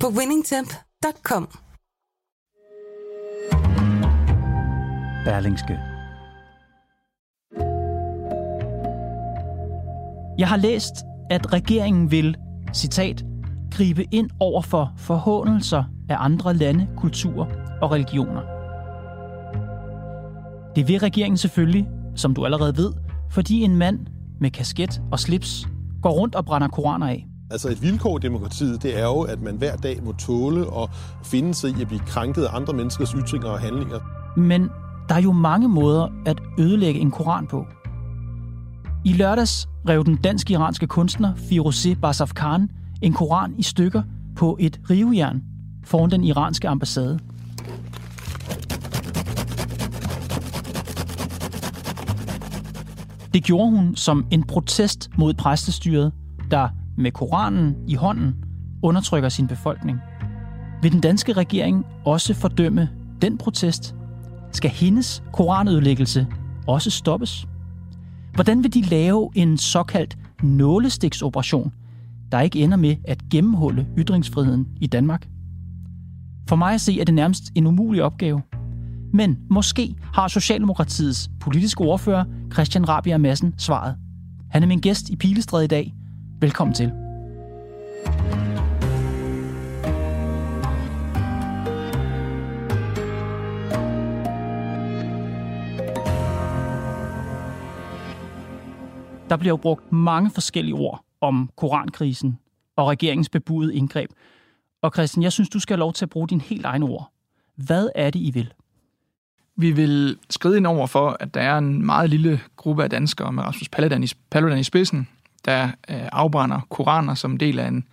på winningtemp.com. Berlingske. Jeg har læst, at regeringen vil, citat, gribe ind over for forhåndelser af andre lande, kulturer og religioner. Det vil regeringen selvfølgelig, som du allerede ved, fordi en mand med kasket og slips går rundt og brænder koraner af. Altså et vilkår i demokratiet, det er jo, at man hver dag må tåle og finde sig i at blive krænket af andre menneskers ytringer og handlinger. Men der er jo mange måder at ødelægge en koran på. I lørdags rev den dansk-iranske kunstner Firouzeh Basafkan en koran i stykker på et rivejern foran den iranske ambassade. Det gjorde hun som en protest mod præstestyret, der med Koranen i hånden undertrykker sin befolkning. Vil den danske regering også fordømme den protest? Skal hendes koranødelæggelse også stoppes? Hvordan vil de lave en såkaldt nålestiksoperation, der ikke ender med at gennemhulle ytringsfriheden i Danmark? For mig at se er det nærmest en umulig opgave. Men måske har Socialdemokratiets politiske ordfører Christian Rabia Madsen svaret. Han er min gæst i Pilestræde i dag. Velkommen til. Der bliver jo brugt mange forskellige ord om korankrisen og regeringens bebudede indgreb. Og Christian, jeg synes, du skal have lov til at bruge din helt egen ord. Hvad er det, I vil? Vi vil skride ind over for, at der er en meget lille gruppe af danskere med Rasmus Paludan i, Paludan i spidsen, der øh, afbrænder koraner som del af en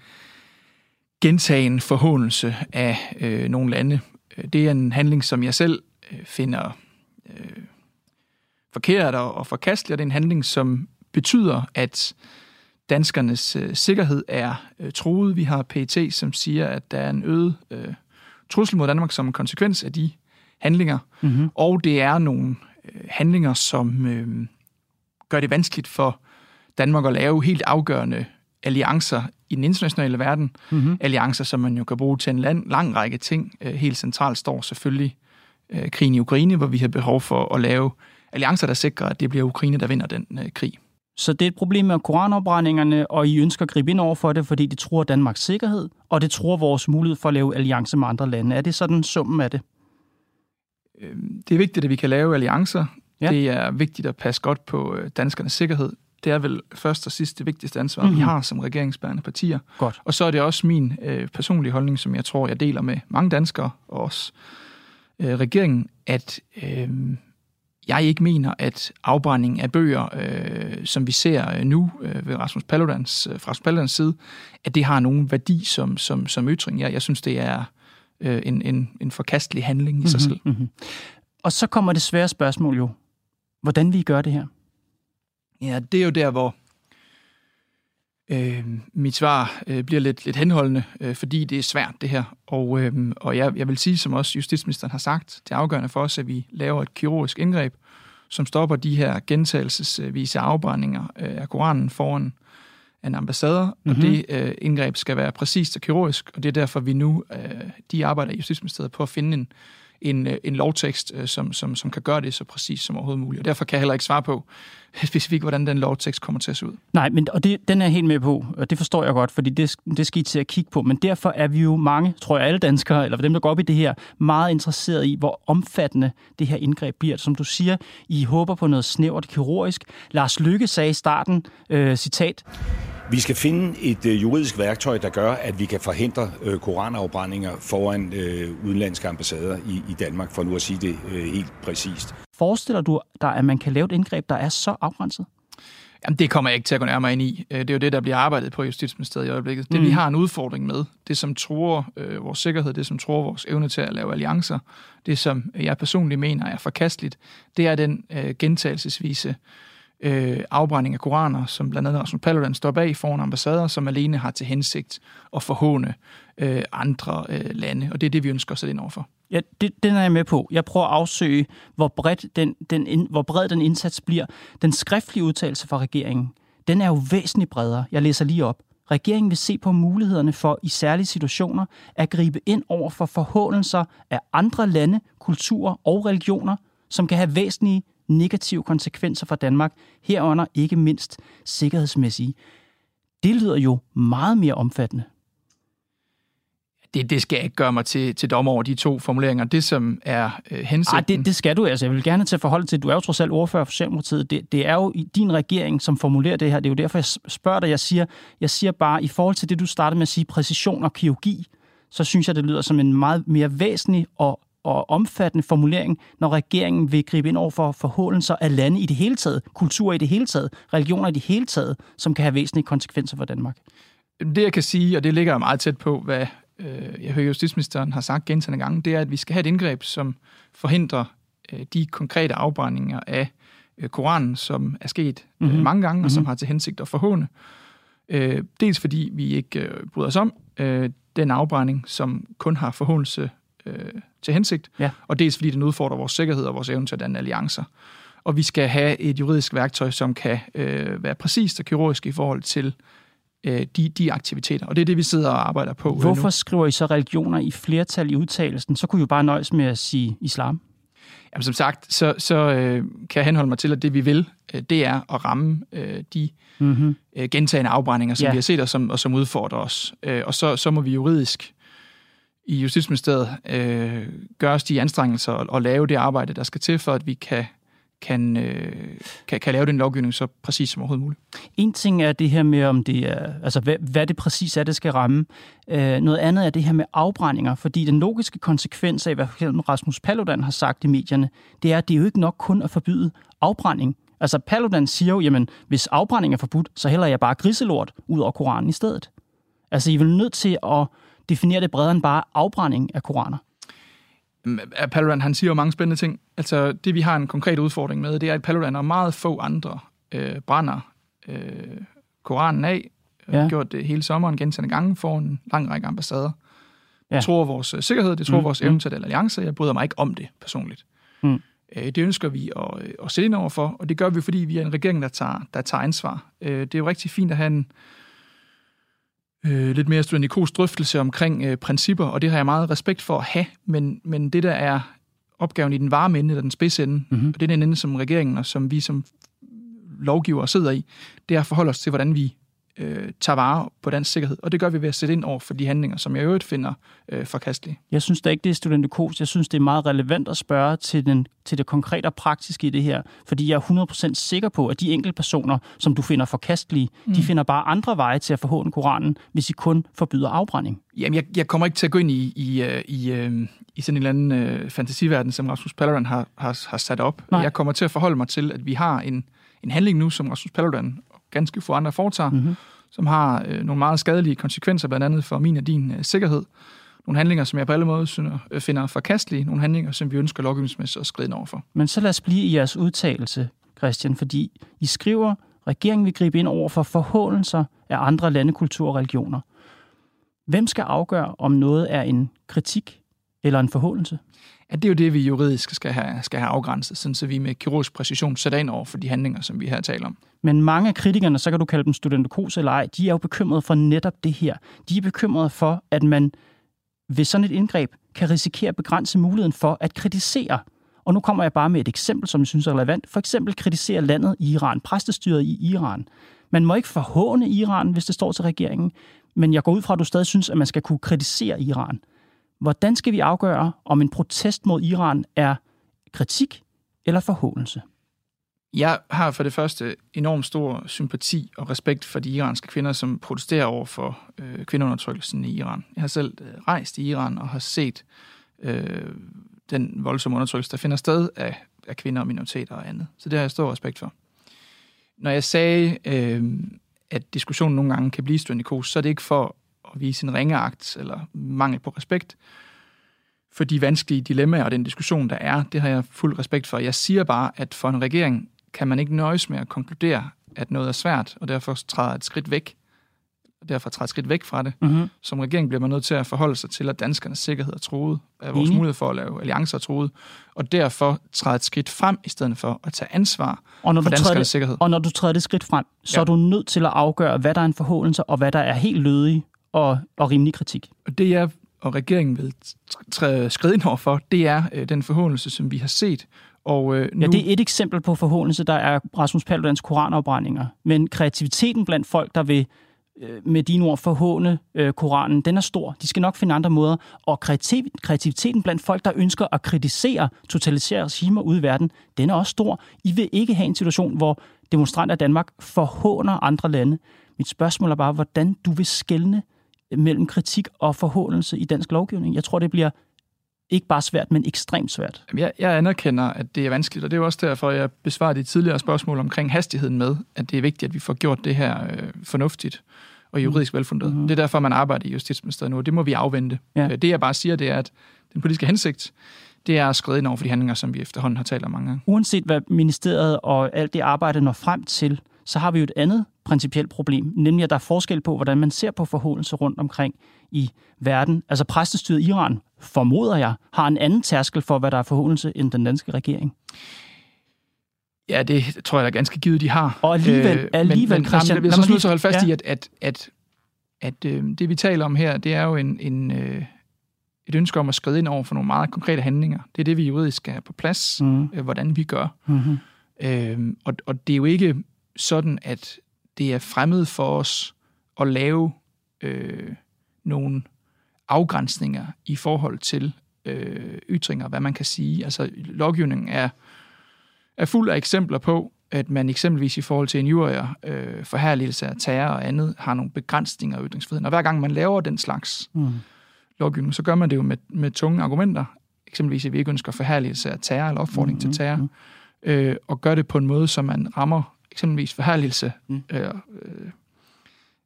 gentagen forhåndelse af øh, nogle lande. Det er en handling, som jeg selv øh, finder øh, forkert og, og forkastelig, og det er en handling, som betyder, at danskernes øh, sikkerhed er øh, truet. Vi har PET, som siger, at der er en øget øh, trussel mod Danmark som en konsekvens af de handlinger. Mm-hmm. Og det er nogle øh, handlinger, som øh, gør det vanskeligt for Danmark at lave helt afgørende alliancer i den internationale verden. Mm-hmm. Alliancer, som man jo kan bruge til en lang, lang række ting. Øh, helt centralt står selvfølgelig øh, krigen i Ukraine, hvor vi har behov for at lave alliancer, der sikrer, at det bliver Ukraine, der vinder den øh, krig. Så det er et problem med koranopbrændingerne, og I ønsker at gribe ind over for det, fordi det tror Danmarks sikkerhed, og det tror vores mulighed for at lave alliancer med andre lande. Er det sådan summen af det? Øhm, det er vigtigt, at vi kan lave alliancer. Ja. Det er vigtigt at passe godt på danskernes sikkerhed. Det er vel først og sidst det vigtigste ansvar, mm-hmm. vi har som regeringsbærende partier. Godt. Og så er det også min øh, personlige holdning, som jeg tror, jeg deler med mange danskere og også øh, regeringen, at øh, jeg ikke mener, at afbrænding af bøger, øh, som vi ser nu øh, ved Rasmus Paludans, øh, fra Rasmus Paludans side, at det har nogen værdi som, som, som ytring. Jeg, jeg synes, det er øh, en, en, en forkastelig handling i mm-hmm, sig selv. Mm-hmm. Og så kommer det svære spørgsmål jo. Hvordan vi gør det her? Ja, det er jo der, hvor øh, mit svar øh, bliver lidt, lidt henholdende, øh, fordi det er svært det her. Og, øh, og jeg, jeg vil sige, som også justitsministeren har sagt, det er afgørende for os, at vi laver et kirurgisk indgreb, som stopper de her gentagelsesvise afbrændinger øh, af Koranen foran en ambassader, mm-hmm. og mhm. det øh, indgreb skal være præcist og kirurgisk, og det er derfor, vi nu, øh, de arbejder i Justitsministeriet på at finde en, en, øh, en lovtekst, øh, som, som, som kan gøre det så præcis som overhovedet muligt. Og derfor kan jeg heller ikke svare på specifikt, hvordan den lovtekst kommer til at se ud. Nej, men og det, den er jeg helt med på, og det forstår jeg godt, fordi det, det skal I til at kigge på. Men derfor er vi jo mange, tror jeg alle danskere, eller dem, der går op i det her, meget interesseret i, hvor omfattende det her indgreb bliver. Som du siger, I håber på noget snævert kirurgisk. Lars Lykke sagde i starten, øh, citat, vi skal finde et øh, juridisk værktøj, der gør, at vi kan forhindre øh, koranafbrændinger foran øh, udenlandske ambassader i, i Danmark, for nu at sige det øh, helt præcist. Forestiller du dig, at man kan lave et indgreb, der er så afgrænset? Jamen, det kommer jeg ikke til at gå nærmere ind i. Det er jo det, der bliver arbejdet på i Justitsministeriet i øjeblikket. Det, mm. vi har en udfordring med, det som tror øh, vores sikkerhed, det som tror vores evne til at lave alliancer, det som jeg personligt mener er forkasteligt, det er den øh, gentagelsesvise øh, afbrænding af koraner, som blandt andet Rasmus Paludan står bag foran ambassader, som alene har til hensigt at forhåne øh, andre øh, lande. Og det er det, vi ønsker at sætte ind overfor. Ja, det, den er jeg med på. Jeg prøver at afsøge, hvor, bredt den, den, in, hvor bred den indsats bliver. Den skriftlige udtalelse fra regeringen, den er jo væsentligt bredere. Jeg læser lige op. Regeringen vil se på mulighederne for i særlige situationer at gribe ind over for forhåndelser af andre lande, kulturer og religioner, som kan have væsentlige negative konsekvenser for Danmark, herunder ikke mindst sikkerhedsmæssige. Det lyder jo meget mere omfattende det, det skal jeg ikke gøre mig til, til dommer over de to formuleringer. Det, som er øh, hensigten... Ej, det, det skal du altså. Jeg vil gerne til forhold til, du er jo trods alt ordfører for Socialdemokratiet. Det, det er jo din regering, som formulerer det her. Det er jo derfor, jeg spørger dig. Jeg siger, jeg siger bare, i forhold til det, du startede med at sige, præcision og kirurgi, så synes jeg, det lyder som en meget mere væsentlig og, og omfattende formulering, når regeringen vil gribe ind over for forhåndelser af lande i det hele taget, kultur i det hele taget, religioner i det hele taget, som kan have væsentlige konsekvenser for Danmark. Det, jeg kan sige, og det ligger meget tæt på, hvad øh, jeg hører justitsministeren har sagt gentagende gange, det er, at vi skal have et indgreb, som forhindrer øh, de konkrete afbrændinger af øh, Koranen, som er sket øh, mm-hmm. mange gange, og som mm-hmm. har til hensigt at forhåne. Øh, dels fordi vi ikke øh, bryder os om øh, den afbrænding, som kun har forhåndelse øh, til hensigt, ja. og dels fordi den udfordrer vores sikkerhed og vores evne til at danne alliancer. Og vi skal have et juridisk værktøj, som kan øh, være præcist og kirurgisk i forhold til øh, de, de aktiviteter. Og det er det, vi sidder og arbejder på Hvorfor nu. skriver I så religioner i flertal i udtalelsen? Så kunne vi jo bare nøjes med at sige islam. Jamen som sagt, så, så øh, kan jeg henholde mig til, at det vi vil, øh, det er at ramme øh, de mm-hmm. øh, gentagende afbrændinger, som ja. vi har set og som, og som udfordrer os. Øh, og så, så må vi juridisk i Justitsministeriet øh, gøre os de anstrengelser og, og lave det arbejde, der skal til, for at vi kan kan, øh, kan, kan lave den lovgivning så præcis som overhovedet muligt. En ting er det her med, om det er, altså hvad, hvad det præcis er, det skal ramme. Øh, noget andet er det her med afbrændinger, fordi den logiske konsekvens af, hvad Rasmus Paludan har sagt i medierne, det er, at det er jo ikke nok kun at forbyde afbrænding. Altså Paludan siger jo, jamen hvis afbrænding er forbudt, så hælder jeg bare griselort ud over Koranen i stedet. Altså I er vel nødt til at definere det bredere end bare afbrænding af koraner. Paludan, han siger jo mange spændende ting. Altså, det vi har en konkret udfordring med, det er, at Paludan og meget få andre øh, brænder øh, Koranen af. Ja. har gjort det hele sommeren gentagende gange for en lang række ambassader. Ja. Det tror vores øh, sikkerhed, det tror mm. vores evne til alliance. Jeg bryder mig ikke om det personligt. Mm. Øh, det ønsker vi at, øh, at sætte ind over for, og det gør vi, fordi vi er en regering, der tager, der tager ansvar. Det er jo rigtig fint at have en, øh, lidt mere studentikos drøftelse omkring øh, principper, og det har jeg meget respekt for at have, men, men det der er opgaven i den varme ende, eller den spidse ende, mm-hmm. og det er den ende, som regeringen og som vi som lovgivere sidder i, det er at forholde os til, hvordan vi øh, tager vare på dansk sikkerhed. Og det gør vi ved at sætte ind over for de handlinger, som jeg øvrigt finder øh, forkastelige. Jeg synes da ikke, det er studentikos. Jeg synes, det er meget relevant at spørge til, den, til det konkrete og praktiske i det her. Fordi jeg er 100% sikker på, at de enkelte personer, som du finder forkastelige, mm. de finder bare andre veje til at forhåne Koranen, hvis I kun forbyder afbrænding. Jamen, jeg, jeg kommer ikke til at gå ind i, i, øh, i, øh, i sådan en eller anden øh, fantasiverden, som Rasmus Paludan har, har, har sat op. Nej. Jeg kommer til at forholde mig til, at vi har en, en handling nu, som Rasmus Paludan ganske få andre foretager, mm-hmm. som har øh, nogle meget skadelige konsekvenser, blandt andet for min og din øh, sikkerhed. Nogle handlinger, som jeg på alle måder synes, øh, finder forkastelige. Nogle handlinger, som vi ønsker lovgivningsmæssigt at skride over for. Men så lad os blive i jeres udtalelse, Christian, fordi I skriver, regeringen vil gribe ind over for forhåndelser af andre landekulturer og religioner. Hvem skal afgøre, om noget er en kritik eller en forhåndelse? At det er jo det, vi juridisk skal have, skal have afgrænset, sådan så vi med kirurgisk præcision sætter ind over for de handlinger, som vi her taler om. Men mange af kritikerne, så kan du kalde dem studentekos eller ej, de er jo bekymrede for netop det her. De er bekymrede for, at man ved sådan et indgreb kan risikere at begrænse muligheden for at kritisere. Og nu kommer jeg bare med et eksempel, som jeg synes er relevant. For eksempel kritisere landet i Iran, præstestyret i Iran. Man må ikke forhåne Iran, hvis det står til regeringen, men jeg går ud fra, at du stadig synes, at man skal kunne kritisere Iran. Hvordan skal vi afgøre, om en protest mod Iran er kritik eller forhåndelse? Jeg har for det første enormt stor sympati og respekt for de iranske kvinder, som protesterer over for øh, kvindeundertrykkelsen i Iran. Jeg har selv øh, rejst i Iran og har set øh, den voldsomme undertrykkelse, der finder sted af, af kvinder og minoriteter og andet. Så det har jeg stor respekt for. Når jeg sagde, øh, at diskussionen nogle gange kan blive stående kos, så er det ikke for at vise en ringeagt eller mangel på respekt for de vanskelige dilemmaer og den diskussion, der er. Det har jeg fuld respekt for. Jeg siger bare, at for en regering kan man ikke nøjes med at konkludere, at noget er svært, og derfor træder et skridt væk derfor træde et skridt væk fra det. Mm-hmm. Som regering bliver man nødt til at forholde sig til, at danskernes sikkerhed er troet, at vores Enig. mulighed for at lave alliancer er troet, og derfor træde et skridt frem, i stedet for at tage ansvar og når for danskernes det, sikkerhed. Og når du træder det skridt frem, så ja. er du nødt til at afgøre, hvad der er en forholdelse, og hvad der er helt lødig og, og rimelig kritik. Og det jeg og regeringen vil træde skridt ind over for, det er øh, den forholdelse, som vi har set og, øh, nu... Ja, det er et eksempel på forhåndelse, der er Rasmus Paludans koranafbrændinger. Men kreativiteten blandt folk, der vil Øh, med dine ord forhåne øh, Koranen, den er stor. De skal nok finde andre måder. Og kreativ, kreativiteten blandt folk, der ønsker at kritisere totalitære regimer ude i verden, den er også stor. I vil ikke have en situation, hvor demonstranter i Danmark forhåner andre lande. Mit spørgsmål er bare, hvordan du vil skelne mellem kritik og forhåndelse i dansk lovgivning. Jeg tror, det bliver ikke bare svært, men ekstremt svært. Jeg, jeg anerkender, at det er vanskeligt, og det er også derfor, jeg besvarer de tidligere spørgsmål omkring hastigheden med, at det er vigtigt, at vi får gjort det her øh, fornuftigt og juridisk velfundet. Mm-hmm. Det er derfor, man arbejder i Justitsministeriet nu, og det må vi afvente. Ja. Øh, det jeg bare siger, det er, at den politiske hensigt, det er at skride ind over for de handlinger, som vi efterhånden har talt om mange gange. Uanset hvad ministeriet og alt det arbejde når frem til, så har vi jo et andet principielt problem, nemlig at der er forskel på, hvordan man ser på forholdelse rundt omkring i verden. Altså præstestyret Iran, formoder jeg, har en anden tærskel for, hvad der er forholdelse, end den danske regering. Ja, det tror jeg da ganske givet, de har. Og alligevel, øh, alligevel men, Christian... Men, jeg er så holde fast ja. i, at, at, at, at øh, det, vi taler om her, det er jo en, en, øh, et ønske om at skride ind over for nogle meget konkrete handlinger. Det er det, vi juridisk skal have på plads, mm. øh, hvordan vi gør. Mm-hmm. Øh, og, og det er jo ikke sådan, at det er fremmed for os at lave øh, nogle afgrænsninger i forhold til øh, ytringer, hvad man kan sige. Altså, lovgivningen er er fuld af eksempler på, at man eksempelvis i forhold til injurier, øh, forherligelse af terror og andet, har nogle begrænsninger af ytringsfriheden. Og hver gang man laver den slags mm. lovgivning, så gør man det jo med, med tunge argumenter. Eksempelvis, at vi ikke ønsker forherligelse af terror eller opfordring mm, til terror. Mm. Øh, og gør det på en måde, så man rammer eksempelvis forherligelse, mm. øh, øh,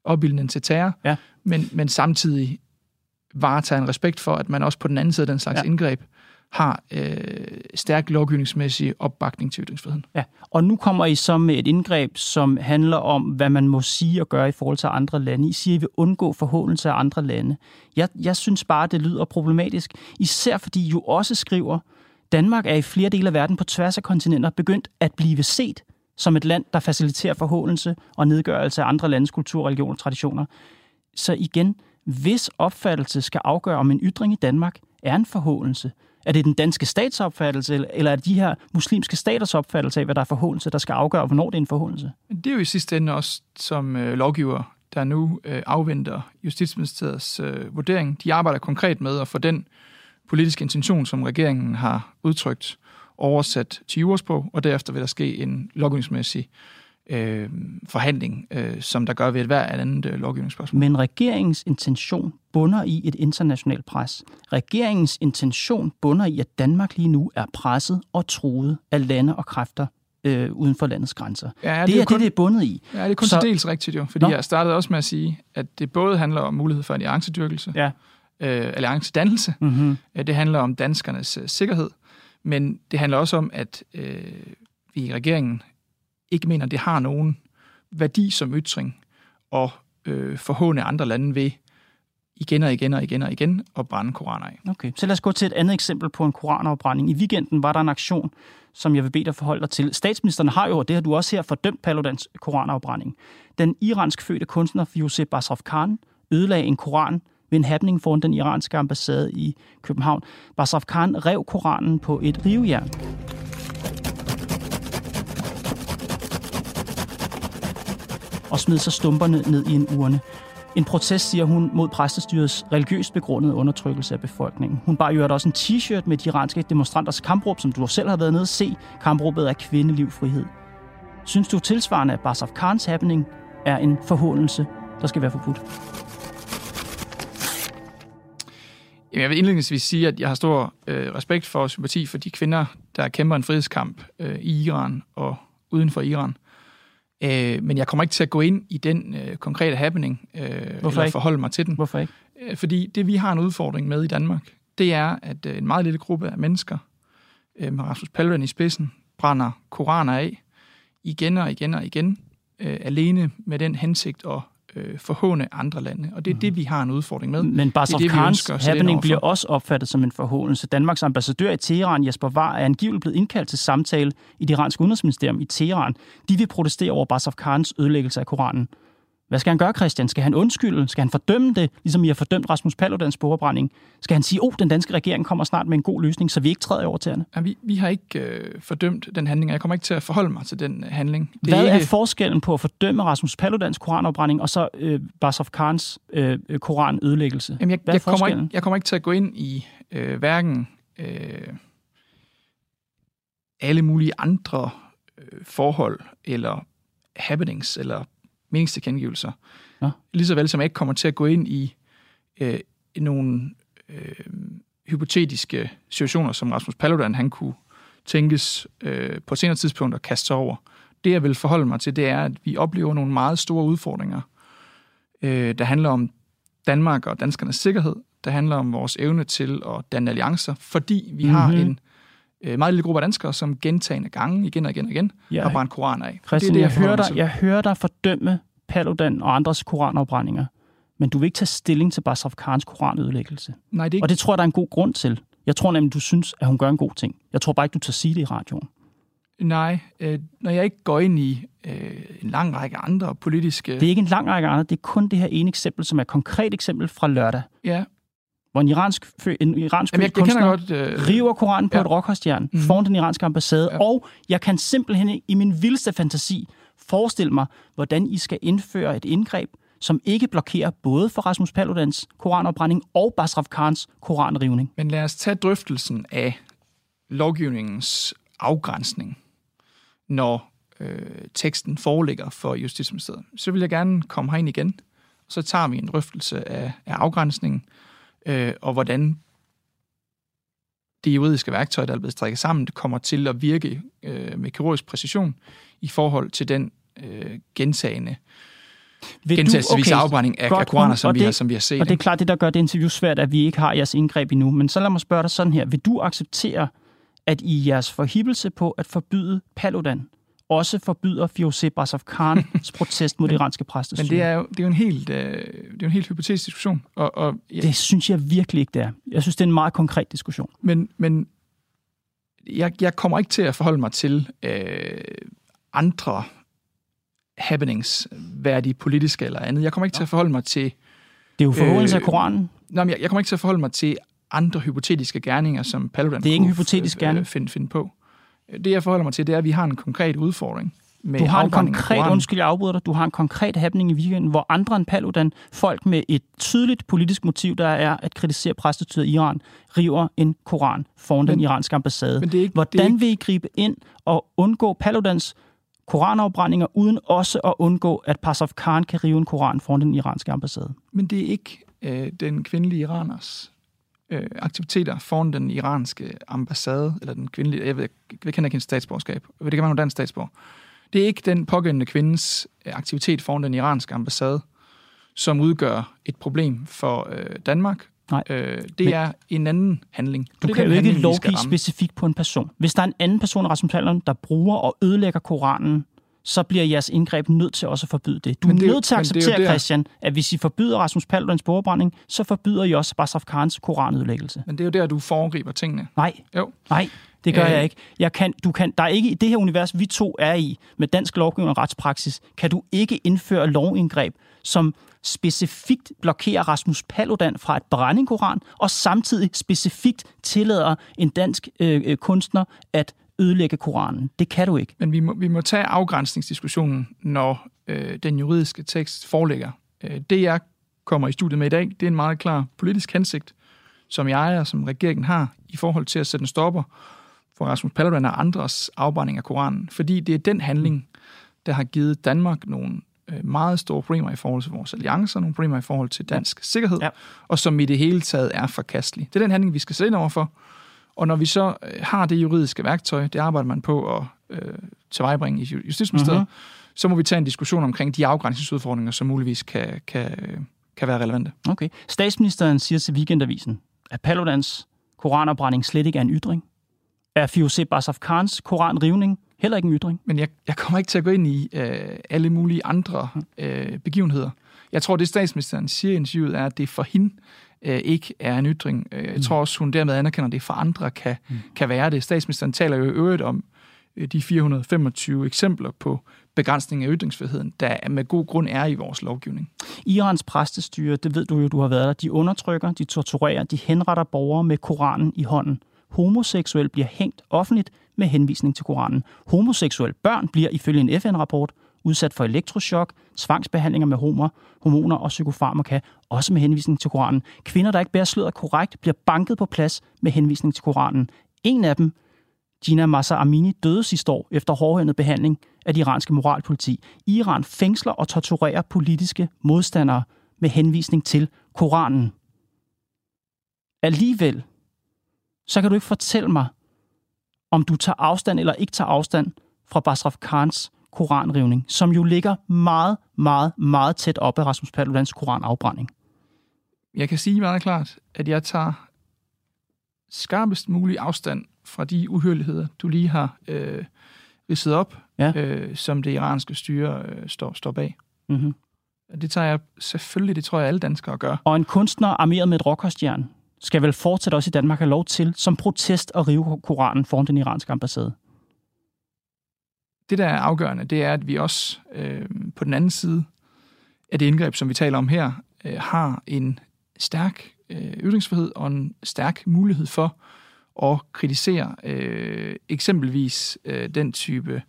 opbildningen til terror, ja. men, men samtidig varetager en respekt for, at man også på den anden side af den slags ja. indgreb har øh, stærk lovgivningsmæssig opbakning til ytringsfriheden. Ja, og nu kommer I så med et indgreb, som handler om, hvad man må sige og gøre i forhold til andre lande. I siger, at I vil undgå forhåndelse af andre lande. Jeg, jeg synes bare, det lyder problematisk, især fordi I jo også skriver, Danmark er i flere dele af verden på tværs af kontinenter begyndt at blive set som et land, der faciliterer forhåndelse og nedgørelse af andre landes kultur, religion og traditioner. Så igen, hvis opfattelse skal afgøre, om en ytring i Danmark er en forhåndelse, er det den danske statsopfattelse, eller er det de her muslimske staters opfattelse af, hvad der er forhåndelse, der skal afgøre, hvornår det er en forhåndelse? Det er jo i sidste ende også som øh, lovgiver, der nu øh, afventer Justitsministeriets øh, vurdering. De arbejder konkret med at få den politiske intention, som regeringen har udtrykt, oversat til juresprog, og derefter vil der ske en lovgivningsmæssig øh, forhandling, øh, som der gør ved et hver andet øh, lovgivningsspørgsmål. Men regeringens intention bunder i et internationalt pres. Regeringens intention bunder i, at Danmark lige nu er presset og truet af lande og kræfter øh, uden for landets grænser. Ja, det, det er kun, det, det er bundet i. Ja, det er kun så, dels rigtigt jo, fordi Nå. jeg startede også med at sige, at det både handler om mulighed for alliancedyrkelse, ja. øh, alliancedannelse, mm-hmm. det handler om danskernes øh, sikkerhed, men det handler også om, at øh, vi i regeringen ikke mener, det har nogen værdi som ytring og øh, forhåne andre lande ved igen og igen og igen og igen at brænde koraner af. Okay, så lad os gå til et andet eksempel på en koranafbrænding. I weekenden var der en aktion, som jeg vil bede dig forholde dig til. Statsministeren har jo, og det har du også her, fordømt Paludans koranafbrænding. Den iransk fødte kunstner Firouzeh Basraf Khan ødelagde en koran ved en happening foran den iranske ambassade i København. Basraf Khan rev koranen på et rivejern. og smed så stumperne ned i en urne. En protest, siger hun, mod præstestyrets religiøst begrundede undertrykkelse af befolkningen. Hun bar jo også en t-shirt med de iranske demonstranters kampråb, som du selv har været nede at se. Kampråbet er kvindeliv, frihed. Synes du tilsvarende, at Basaf Khans happening er en forhåndelse, der skal være forbudt? Jeg vil indledningsvis sige, at jeg har stor øh, respekt for og sympati for de kvinder, der kæmper en frihedskamp øh, i Iran og uden for Iran. Øh, men jeg kommer ikke til at gå ind i den øh, konkrete happening, øh, eller ikke? forholde mig til den. Hvorfor ikke? Øh, Fordi det, vi har en udfordring med i Danmark, det er, at øh, en meget lille gruppe af mennesker, øh, med Rasmus Paludan i spidsen, brænder koraner af igen og igen og igen, øh, alene med den hensigt at øh, forhåne andre lande. Og det er det, vi har en udfordring med. Men Bas of Khans happening bliver også opfattet som en forhåndelse. Danmarks ambassadør i Teheran, Jesper Var, er angiveligt blevet indkaldt til samtale i det iranske udenrigsministerium i Teheran. De vil protestere over Bas of Khans ødelæggelse af Koranen. Hvad skal han gøre, Christian? Skal han undskylde? Skal han fordømme det, ligesom I har fordømt Rasmus Paludans sporebrænding? Skal han sige, at oh, den danske regering kommer snart med en god løsning, så vi ikke træder over tæerne? Ja, vi, vi har ikke øh, fordømt den handling, og jeg kommer ikke til at forholde mig til den øh, handling. Det Hvad er, ikke, forskellen på at fordømme Rasmus Paludans koranopbrænding og så øh, Bas of Khans øh, øh, koranødelæggelse? Jamen, jeg, Hvad er jeg, kommer ikke, jeg kommer ikke til at gå ind i øh, hverken øh, alle mulige andre øh, forhold, eller happenings, eller meningstilkendegivelser. Nå. Lige så vel som jeg ikke kommer til at gå ind i øh, nogle øh, hypotetiske situationer, som Rasmus Paludan han kunne tænkes øh, på et senere tidspunkt at kaste sig over. Det, jeg vil forholde mig til, det er, at vi oplever nogle meget store udfordringer, øh, der handler om Danmark og danskernes sikkerhed. Der handler om vores evne til at danne alliancer, fordi vi mm-hmm. har Mhm. en øh, meget lille gruppe af danskere, som gentagende gange, igen og igen og igen, Ja. har brændt koraner af. Christian, det er det, jeg, forholder hører dig, jeg hører dig fordømme Paludan og andres koranafbrændinger, men du vil ikke tage stilling til Basraf Khans koranødelæggelse. Nej, det er ikke Og det tror jeg, der er en god grund til. Jeg tror nemlig, du synes, at hun gør en god ting. Jeg tror bare ikke, du tager sige det i radioen. Nej, øh, når jeg ikke går ind i øh, en lang række andre politiske... Det er ikke en lang række andre. Det er kun det her ene eksempel, som er et konkret eksempel fra lørdag, ja, hvor en iransk, en iransk Jamen, jeg, født jeg kunstner godt... Øh, river Koranen på Ja. et rokhårsjern Mhm. mm. foran den iranske ambassade, ja. og jeg kan simpelthen i min vildeste fantasi forestille mig, hvordan I skal indføre et indgreb, som ikke blokerer både for Rasmus Paludans koranopbrænding og Basraf Khans koranrivning. Men lad os tage drøftelsen af lovgivningens afgrænsning, når øh, teksten foreligger for Justitsministeriet. Så vil jeg gerne komme herind igen, og så tager vi en drøftelse af, af afgrænsningen, øh, og hvordan det juridiske værktøj, der er blevet strikket sammen, det kommer til at virke øh, med kirurgisk præcision i forhold til den øh, gentagende, Vil gentagelsesvis okay, afbrænding af, af koraner, som vi, det- har, som vi har set. Og det er klart, det der gør det interview svært, at vi ikke har jeres indgreb endnu. Men så lad mig spørge dig sådan her. Vil du acceptere, at i jeres forhibelse på at forbyde Paludan, også forbyder Firouzeh Basaf Khans protest mod det iranske Men præstestyre? det er jo, det er jo en helt, øh, det er jo en helt hypotetisk diskussion. Og, og, ja, det synes jeg virkelig ikke, det er. Jeg synes, det er en meget konkret diskussion. Men, men jeg, jeg kommer ikke til at forholde mig til øh, andre happenings, hvad de politiske eller andet. Jeg kommer ikke til at forholde mig til... Det er jo forhåndelse af Øh, Koranen. Nej, men jeg, jeg kommer ikke til at forholde mig til andre hypotetiske gerninger, som Paludan Det er ikke en hypotetisk f- gerning. øh, finde, finde på. Det, jeg forholder mig til, det er, at vi har en konkret udfordring med Du har en konkret, undskyld, jeg afbryder dig, du har en konkret happening i weekenden, hvor andre end Paludan, folk med et tydeligt politisk motiv, der er at kritisere præstestyret i Iran, river en koran foran Men- den iranske ambassade. Men det er ikke, det er Hvordan ikke, vil I gribe ind og undgå Paludans koranafbrændinger, uden også at undgå, at Pasaf Khan kan rive en koran foran den iranske ambassade? men det er ikke øh, den kvindelige iraners øh, aktiviteter foran den iranske ambassade, eller den kvindelige, jeg, ved, jeg kender ikke hendes statsborgerskab, det kan være en dansk statsborger. Det er ikke den pågældende kvindes øh, aktivitet foran den iranske ambassade, som udgør et problem for øh, Danmark. Nej. Øh, det Men- er en anden handling. Du det kan jo ikke lovgive specifikt på en person. Hvis der er en anden person Rasmus der bruger og ødelægger Koranen, så bliver jeres indgreb nødt til også at forbyde det. Du Men er det er nødt til at det er acceptere, Christian, at hvis I forbyder Rasmus Paludans bordbrænding, så forbyder I også Basraf Khans koranødelæggelse. Men det er jo der, du foregriber tingene. Nej, Jo. nej, det gør Øh. jeg ikke. Jeg kan, du kan, der er ikke i det her univers, vi to er i, med dansk lovgivning og retspraksis, kan du ikke indføre lovindgreb, som specifikt blokerer Rasmus Paludan fra at brænde en koran, og samtidig specifikt tillader en dansk øh, øh, kunstner at ødelægge koranen. Det kan du ikke. Men vi må, vi må tage afgrænsningsdiskussionen, når øh, den juridiske tekst foreligger. Øh, det, jeg kommer i studiet med i dag, det er en meget klar politisk hensigt, som jeg og som regeringen har i forhold til at sætte en stopper for Rasmus Paludan og andres afbrænding af Koranen. Fordi det er den handling, der har givet Danmark nogle øh, meget store problemer i forhold til vores alliancer, nogle problemer i forhold til dansk sikkerhed, Ja. og som i det hele taget er forkastelig. Det er den handling, vi skal sætte ind overfor. Og når vi så øh, har det juridiske værktøj, det arbejder man på at øh, tilvejebringe i Ju- Justitsministeriet, Mhm. mm-hmm. så må vi tage en diskussion omkring de afgrænsningsudfordringer, som muligvis kan, kan, kan være relevante. Okay. Statsministeren siger til Weekendavisen, at Paludans koranopbrænding slet ikke er en ytring. Er Firouzeh Basaf Khans koranrivning heller ikke en ytring? Men jeg, jeg kommer ikke til at gå ind i øh, alle mulige andre øh, begivenheder. Jeg tror, det statsministeren siger i interviewet, er, at det for hende øh, ikke er en ytring. Øh, jeg mm. tror også, hun dermed anerkender, det for andre kan, mm. kan være det. Statsministeren taler jo i øvrigt om øh, de 425 eksempler på begrænsning af ytringsfriheden, der med god grund er i vores lovgivning. Irans præstestyre, det ved du jo, du har været der, de undertrykker, de torturerer, de henretter borgere med Koranen i hånden. Homoseksuel bliver hængt offentligt med henvisning til Koranen. Homoseksuelle børn bliver ifølge en FN-rapport udsat for elektroschok, tvangsbehandlinger med homer, hormoner og psykofarmaka, også med henvisning til Koranen. Kvinder, der ikke bærer sløret korrekt, bliver banket på plads med henvisning til Koranen. En af dem, Gina Massa Amini, døde sidste år efter hårdhændet behandling af det iranske moralpoliti. Iran fængsler og torturerer politiske modstandere med henvisning til Koranen. Alligevel, så kan du ikke fortælle mig, om du tager afstand eller ikke tager afstand fra Basraf Khans koranrivning, som jo ligger meget, meget, meget tæt op af Rasmus Paludans koranafbrænding. Jeg kan sige meget klart, at jeg tager skarpest mulig afstand fra de uhyrligheder, du lige har øh, ridset op, ja. øh, som det iranske styre øh, står, står bag. Mm-hmm. Det tager jeg selvfølgelig, det tror jeg alle danskere gør. Og en kunstner armeret med et rockerstjern skal vel fortsat også i Danmark have lov til som protest at rive Koranen foran den iranske ambassade? Det, der er afgørende, det er, at vi også øh, på den anden side af det indgreb, som vi taler om her, øh, har en stærk øh, ytringsfrihed og en stærk mulighed for at kritisere øh, eksempelvis øh, den type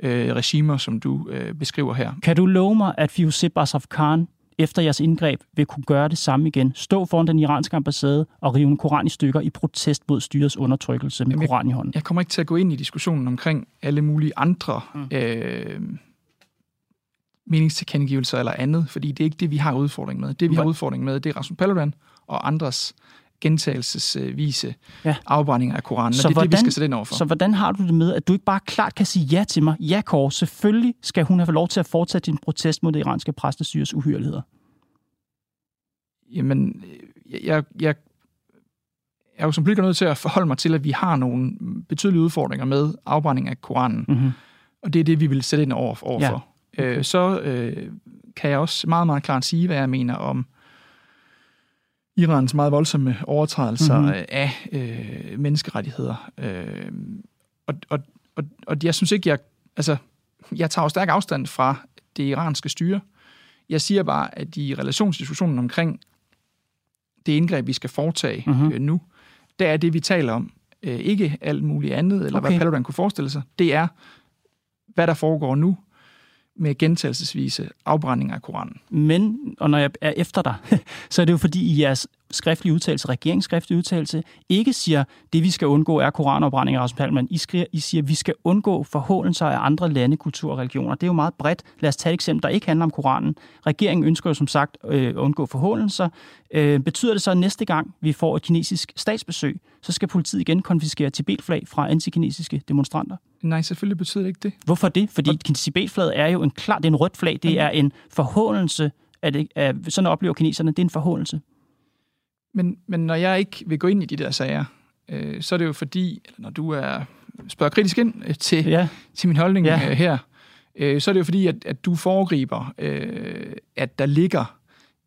øh, regimer, som du øh, beskriver her. Kan du love mig, at Firouzeh Basaf Khan efter jeres indgreb vil kunne gøre det samme igen. Stå foran den iranske ambassade og rive en koran i stykker i protest mod styrets undertrykkelse med Jamen, koran i hånden. Jeg kommer ikke til at gå ind i diskussionen omkring alle mulige andre mm. øh, meningstilkendegivelser eller andet, fordi det er ikke det, vi har udfordring med. Det, vi har udfordring med, det er Rasmus Paludan og andres gentagelsesvise ja. afbrændinger af Koranen. Så det er hvordan, det, vi skal sætte ind overfor. Så hvordan har du det med, at du ikke bare klart kan sige ja til mig? Ja, Kåre, selvfølgelig skal hun have lov til at fortsætte din protest mod det iranske præstestyres uhyreligheder. Jamen, jeg, jeg, jeg er jo som politiker nødt til at forholde mig til, at vi har nogle betydelige udfordringer med afbrænding af Koranen. Mm-hmm. Og det er det, vi vil sætte ind over, overfor. Ja. Okay. Øh, så øh, kan jeg også meget, meget klart sige, hvad jeg mener om Irans meget voldsomme overtrædelser mm-hmm. af øh, menneskerettigheder. Øh, og, og, og, og jeg synes ikke, jeg... Altså, jeg tager jo stærk afstand fra det iranske styre. Jeg siger bare, at i relationsdiskussionen omkring det indgreb, vi skal foretage mm-hmm. øh, nu, der er det, vi taler om. Øh, ikke alt muligt andet, eller okay. hvad Paludan kunne forestille sig. Det er, hvad der foregår nu, med gentagelsesvise afbrænding af Koranen. Men, og når jeg er efter dig, så er det jo fordi i jeres skriftlige udtalelse, regeringsskriftlige udtalelse, ikke siger, det vi skal undgå er koranopbrændinger, Rasmus Palman. I, skriver, I siger, vi skal undgå forhåndelser af andre lande, kultur og religioner. Det er jo meget bredt. Lad os tage et eksempel, der ikke handler om Koranen. Regeringen ønsker jo som sagt øh, at undgå forhåndelser. Øh, betyder det så, at næste gang vi får et kinesisk statsbesøg, så skal politiet igen konfiskere Tibetflag fra antikinesiske demonstranter? Nej, selvfølgelig betyder det ikke det. Hvorfor det? Fordi og... Tibetflaget er jo en klar, det er en rødt flag. Det er en forhåndelse af det, af, sådan oplever kineserne, det er en forhåndelse. Men, men når jeg ikke vil gå ind i de der sager, øh, så er det jo fordi, eller når du er spørger kritisk ind øh, til, ja. til min holdning ja. øh, her, øh, så er det jo fordi, at, at du foregriber, øh, at der ligger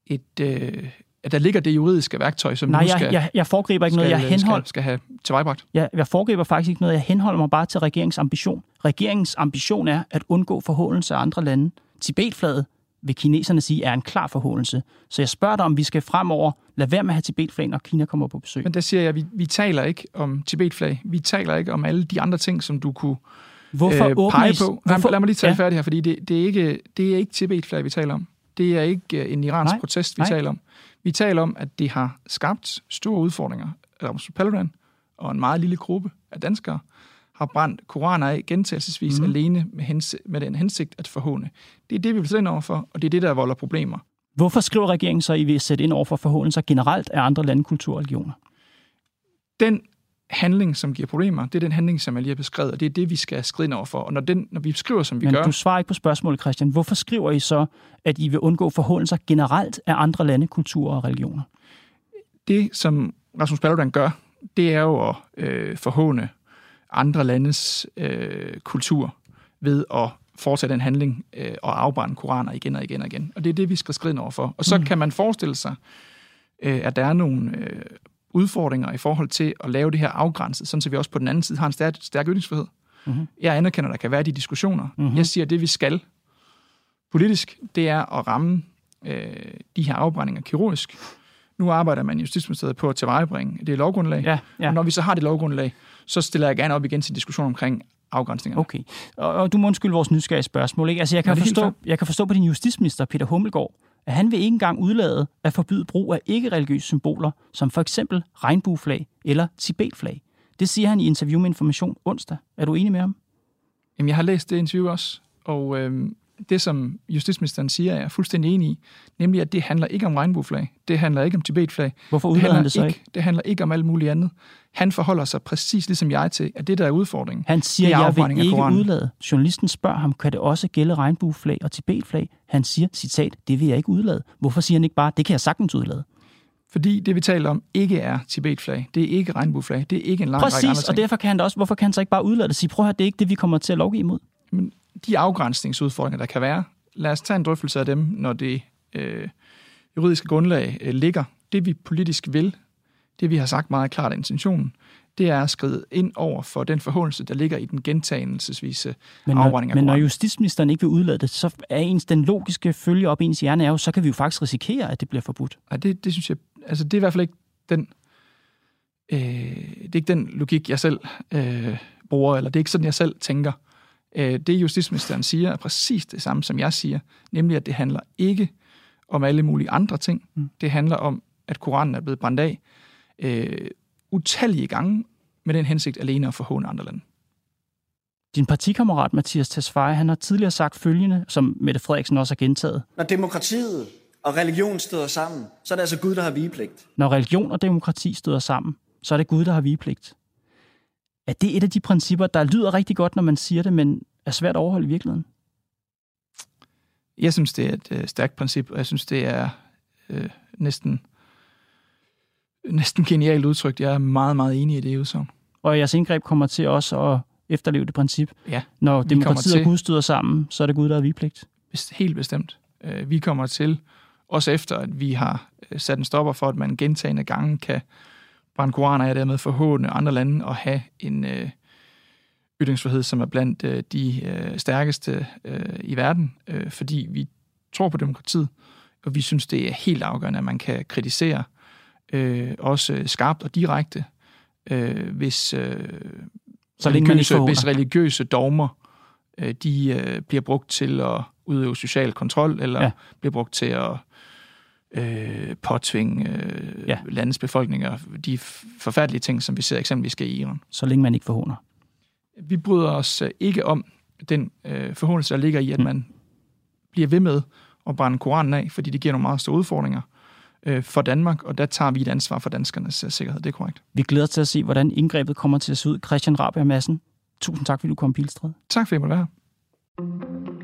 et, øh, at der ligger det juridiske værktøj, som Nej, nu skal, jeg, jeg, jeg foregriber ikke noget, jeg henhold... skal, skal have tilvejebragt. Jeg, jeg foregriber faktisk ikke noget, jeg henholder mig bare til regeringens ambition. Regeringens ambition er at undgå forhåndelse af andre lande. Tibetflaget vil kineserne sige, er en klar forhåndelse. Så jeg spørger dig, om vi skal fremover lade være med at have Tibetflag, når Kina kommer på besøg. Men der siger jeg, at vi, vi taler ikke om Tibetflag. Vi taler ikke om alle de andre ting, som du kunne Hvorfor øh, pege på. Hvorfor? lad mig lige tage ja. færdig her, fordi det, det, er ikke, det er ikke Tibetflag, vi taler om. Det er ikke øh, en iransk Nej. protest, vi Nej. taler om. Vi taler om, at det har skabt store udfordringer. Rasmus Paludan og en meget lille gruppe af danskere har brændt koraner af gentagelsesvis mm. alene med, hens- med den hensigt at forhåne. Det er det, vi vil sætte ind overfor, og det er det, der volder problemer. Hvorfor skriver regeringen så, at I vil sætte ind over for forhåndelser generelt af andre lande, kultur og religioner? Den handling, som giver problemer, det er den handling, som jeg lige har beskrevet, og det er det, vi skal skride ind over for. Og når, den, når vi skriver, som vi Men gør... du svarer ikke på spørgsmålet, Christian. Hvorfor skriver I så, at I vil undgå forhåndelser generelt af andre lande, kulturer og religioner? Det, som Rasmus Paludan gør, det er jo at øh, forhåne andre landes øh, kultur ved at foretage den handling øh, og afbrænde koraner igen og igen og igen. Og det er det, vi skal skride ind over for. Og så mm. kan man forestille sig, øh, at der er nogle øh, udfordringer i forhold til at lave det her afgrænset, sådan så vi også på den anden side har en stærk, stærk ytringsfrihed. Mm-hmm. Jeg anerkender, at der kan være de diskussioner. Mm-hmm. Jeg siger, at det vi skal politisk, det er at ramme øh, de her afbrændinger kirurgisk. Nu arbejder man i Justitsministeriet på at tilvejebringe det lovgrundlag. Ja, ja. Og når vi så har det lovgrundlag, så stiller jeg gerne op igen til diskussion omkring afgrænsninger. Okay. Og, og du må undskylde vores nysgerrige spørgsmål. Ikke? Altså, jeg, kan forstå, jeg kan forstå på din justitsminister, Peter Hummelgaard, at han vil ikke engang udlade at forbyde brug af ikke-religiøse symboler, som for eksempel regnbueflag eller Tibetflag. Det siger han i interview med Information onsdag. Er du enig med ham? Jamen, jeg har læst det interview også, og øh, det, som justitsministeren siger, er jeg fuldstændig enig i, nemlig at det handler ikke om regnbueflag, det handler ikke om Tibetflag, Hvorfor det handler, han det så ikke, det handler ikke om alt muligt andet. Han forholder sig præcis ligesom jeg til, at det, der er udfordringen, Han siger, det er jeg vil ikke udlade. Journalisten spørger ham, kan det også gælde regnbueflag og Tibetflag? Han siger, citat, det vil jeg ikke udlade. Hvorfor siger han ikke bare, det kan jeg sagtens udlade? fordi det, vi taler om, ikke er Tibetflag, det er ikke regnbueflag, det er ikke en lang række andre Præcis, og ting. derfor kan han også, hvorfor kan han så ikke bare udlade det? Sige, prøv at høre, det er ikke det, vi kommer til at lovgive imod. Men de afgrænsningsudfordringer, der kan være, lad os tage en drøftelse af dem, når det øh, juridiske grundlag øh, ligger. Det vi politisk vil, det vi har sagt meget klart af intentionen, det er at skride ind over for den forhåndelse, der ligger i den gentagelsesvise Men afbrænding af men når justitsministeren ikke vil udlade det, så er ens den logiske følge op i ens hjerne er jo, så kan vi jo faktisk risikere, at det bliver forbudt. Ej, det, det synes jeg, altså det er i hvert fald ikke den, øh, det er ikke den logik, jeg selv øh, bruger, eller det er ikke sådan, jeg selv tænker. Øh, det justitsministeren siger er præcis det samme, som jeg siger, nemlig at det handler ikke om alle mulige andre ting. Mm. Det handler om, at Koranen er blevet brændt af øh, utallige gange med den hensigt alene at forhåne andre lande. Din partikammerat Mathias Tesfaye, han har tidligere sagt følgende, som Mette Frederiksen også har gentaget. Når demokratiet og religion støder sammen, så er det altså Gud, der har vigepligt. Når religion og demokrati støder sammen, så er det Gud, der har vigepligt. Er det et af de principper, der lyder rigtig godt, når man siger det, men er svært at overholde i virkeligheden? Jeg synes, det er et øh, stærkt princip, og jeg synes, det er øh, næsten, næsten genialt udtrykt. Jeg er meget, meget enig i det udsagn. Og jeres indgreb kommer til også at efterleve det princip. Ja, Når demokratiet og Gud støder sammen, så er det Gud, der har vigepligt. helt bestemt. Øh, Vi kommer til, også efter at vi har øh, sat en stopper for, at man gentagende gange kan brænde koraner af, dermed forhåne andre lande og have en øh, ytringsfrihed, som er blandt øh, de øh, stærkeste øh, i verden, øh, fordi vi tror på demokratiet, og vi synes, det er helt afgørende, at man kan kritisere øh, også skarpt og direkte, øh, hvis, øh, Så religiøse, hvis religiøse dogmer øh, de øh, bliver brugt til at udøve social kontrol, eller ja. bliver brugt til at øh, påtvinge øh, Ja. landets befolkninger de forfærdelige ting, som vi ser eksempelvis i Iran. Så længe man ikke forhåner. Vi bryder os øh, ikke om den øh, forhåndelse, der ligger i, at Mm. man bliver ved med at brænde Koranen af, fordi det giver nogle meget store udfordringer øh, for Danmark, og der tager vi et ansvar for danskernes øh, sikkerhed. Det er korrekt. Vi glæder os til at se, hvordan indgrebet kommer til at se ud. Christian Rabia Madsen, tusind tak, fordi du kom, Pilstred. Tak for, at jeg måtte være her.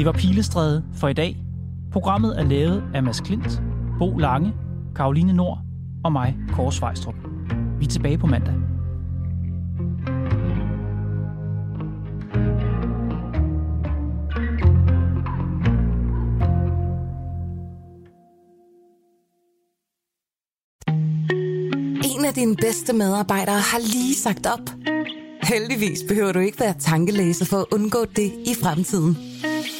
Det var Pilestræde for i dag. Programmet er lavet af Mads Klint, Bo Lange, Karoline Nord og mig, Kåre Svejstrup. Vi er tilbage på mandag. En af dine bedste medarbejdere har lige sagt op. Heldigvis behøver du ikke være tankelæser for at undgå det i fremtiden.